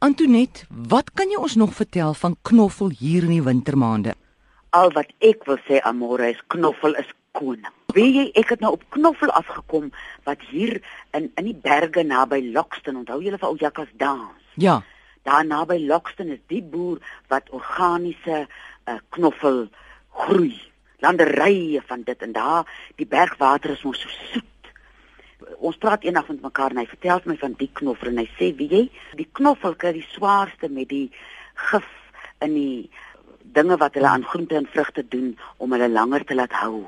Antoinette, wat kan jy ons nog vertel van knoffel hier in die wintermaande? Al wat ek wil sê Amore is knoffel is koning. Weet jy, ek het nou op knoffel afgekom wat hier in in die berge naby Lockston, onthou julle van ou Jakkas dans? Ja. Daar naby Lockston is die boer wat organiese uh, knoffel groei. Landerye van dit en daar die bergwater is mos so soet. Ons praat eendag met mekaar en hy vertel my van die knoffel en hy sê, "Wie jy, die knoffel kry die swaarste met die gif in die dinge wat hulle aan groente en vrugte doen om hulle langer te laat hou."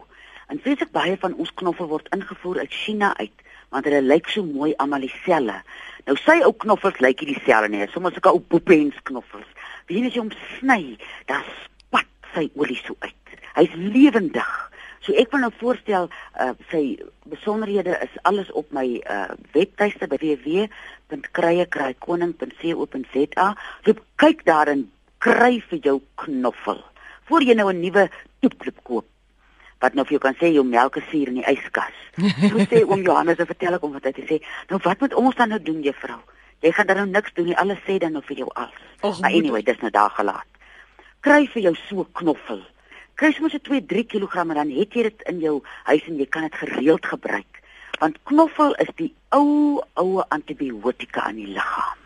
En vreeslik baie van ons knoffel word ingevoer uit China uit, want hulle lyk so mooi almal dieselfde. Nou sy ou knoffels lyk nie dieselfde nie, soms sulke ou poepens knoffels. Wie as jy hom sny, dan spat sy olie so uit. Hy's lewendig. So ek wil nou voorstel uh sy besonderhede is alles op my uh webtuiste by www.kryekraaikoning.co.za. So kyk daar en kry vir jou knoffel. Voor jy nou 'n nuwe toepklip koop wat nou vir jou kan sê jou melk is hier in die yskas. So sê oom Johannes en vertel ek hom wat hy sê. Nou wat moet ons dan nou doen juffrou? Jy gaan dan nou niks doen nie. Alles sê dan nou vir jou. Och, Maar anyway, dis nou daar gelaat. Kry vir jou so knoffel. Kry sommer so 2-3 kg en dan het jy dit in jou huis en jy kan dit gereeld gebruik. Want knoffel is die ou ou antibiotika in die liggaam.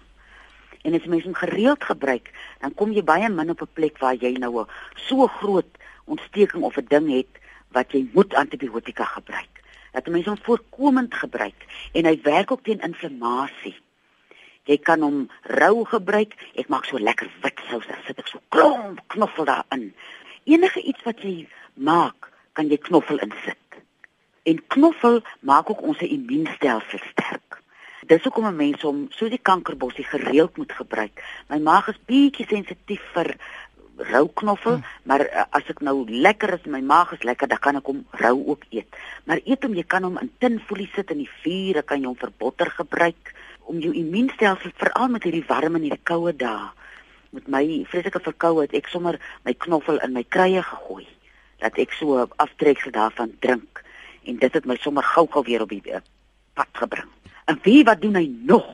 En as mens hom gereeld gebruik, dan kom jy baie min op 'n plek waar jy nou 'n so groot ontsteking of 'n ding het wat jy moet antibiotika gebruik. Dat mense hom voorkomend gebruik en hy werk ook teen inflammasie. Jy kan hom rou gebruik. Ek maak so lekker wit sous, dan sit ek so klomp knoffel daarin. Enige iets wat jy maak, kan jy knoffel insit. En knoffel maak ook ons immuunstelsel sterk. Dis hoekom 'n mens hom so die kankerbossie gereeld moet gebruik. My maag is bietjie sensitief vir rou knoffel, hmm. maar uh, as ek nou lekker is, my maag is lekker, dan kan ek hom rou ook eet. Maar eet hom, jy kan hom in tinfolie sit in die vuur, kan jy hom vir botter gebruik om jou immuunstelsel veral met hierdie warm en hierdie koue dae. Met my vreeslike verkoue het ek sommer my knoffel in my krye gegooi dat ek so aftreksel daarvan drink en dit het my sommer gou-gou weer op die uh, pad gebring. En wie wat doen hy nog?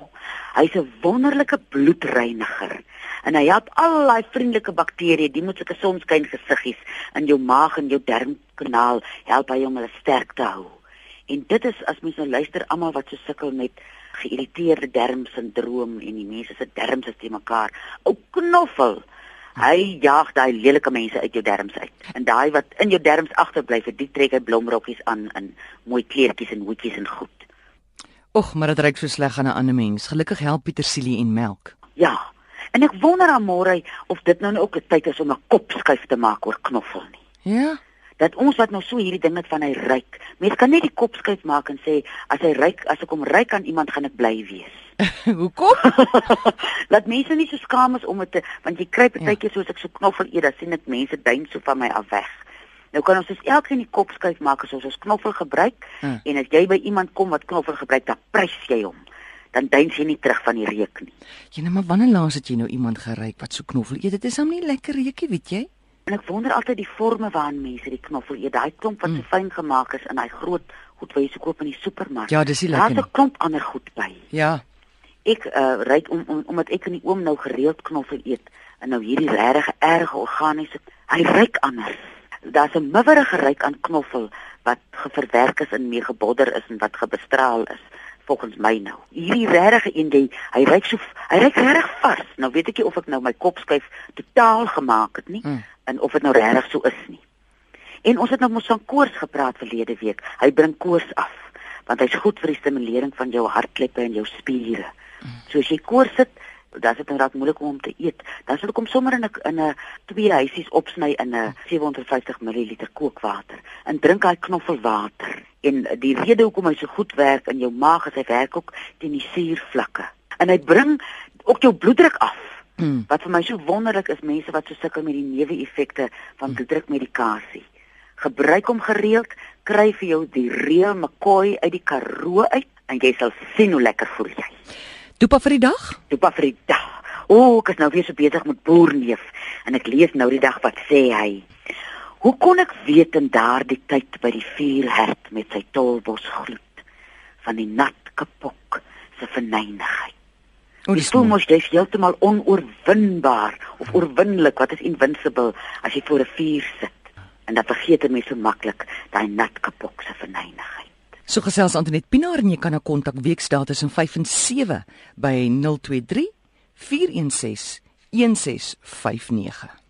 Hy's 'n wonderlike bloedreiniger en hy help al daai vriendelike bakterieë, die moet sulke sonskyn gesiggies in jou maag en jou darmkanaal help hy om hulle sterk te hou. En dit is as mens nou luister almal wat so sukkel met geïrriteerde darmsindroom en die mense se darmstelsel mekaar. Ou knoffel. Hy jaag daai lelike mense uit jou darmes uit. En daai wat in jou darmes agterbly, vir die trek hy blomrokkies aan in mooi kleertjies en hoedjies en goed. Och, maar dit reuk so sleg aan 'n ander mens. Gelukkig help petersilie en melk. Ja. En ek wonder aan môre of dit nou ook 'n tyd is om 'n kopskuif te maak oor knoffel nie. Ja. Dat ons wat nou so hierdie ding het van hy ryk. Mense kan net die kopskuif maak en sê as hy ryk, as ek hom ryk aan iemand gaan ek bly wees. Hoekom? Laat mense nie so skaam is om dit te want jy kry Ja. partykeer soos ek so knoffel eet, dan sien ek mense duim so van my af weg. Nou kan ons dus elkeen die kop skuif maak as ons ons knoffel gebruik Ja. en as jy by iemand kom wat knoffel gebruik, dan prys jy hom. Dan duins jy nie terug van die reuk nie. Jy nou maar wanneer laas het jy nou iemand geryk wat so knoffel eet? Dit is hom nie lekker reukie, weet jy? En ek wonder altyd die forme waarin mense die knoffel eet. Daai klomp wat Mm. so fyn gemaak is in daai groot goed wat jy so koop in die supermark. Ja, dis Daar's lekker 'n nie. klomp ander goed by. Ja. Ek uh ryk om, om omdat ek in die oom nou gereeld knoffel eet en nou hierdie regtig erge organiese hy ryk anders. Daar's 'n miwerige ryk aan knoffel wat geverwerk is en mee gebodder is en wat gebestraal is volgens my nou. Hierdie regtige een jy hy ryk so hy ryk regtig vars. Nou weet ek nie of ek nou my kop skuif totaal gemaak het nie Mm. En of dit nou regtig so is nie. En ons het nou mos van koors gepraat verlede week. Hy bring koors af want hy's goed vir die stimulering van jou hartkleppe en jou spiere. So as jy koors sit, dan is dit raak moeilik om hom te eet. Dan sal ek hom sommer in 'n in 'n twee huisies opsny in 'n 750 ml kookwater en drink daai knoffelwater. En die rede hoekom hy so goed werk in jou maag is hy werk ook teen die suurvlakke. En hy bring ook jou bloeddruk af. Mm. Wat vir my so wonderlik is, mense wat so sukkel met die neeweffekte van bloeddrukmedikasie. Gebruik hom gereeld, kry vir jou die reël McCoy uit die Karoo uit en jy sal sien hoe lekker voel jy. Dopa vir die dag? Dopa vir die dag. O, ek is nou weer so besig met boerneef en ek lees nou die dag wat sê hy. Hoe kon ek weet in daardie tyd by die vuurherd met sy tolbos gloed van die nat kapok se verneinigheid? O, Jy voel mos jy's heeltemal onoorwinbaar of oorwinnelik, wat is invincible as jy voor 'n vuur sit. En dan vergeet 'n mens so maklik daai nat kapok se verneinigheid. So gesels Antoinette Pinaar en jy kan haar kontak weksdae tussen 5 en 7 by 023 416 1659.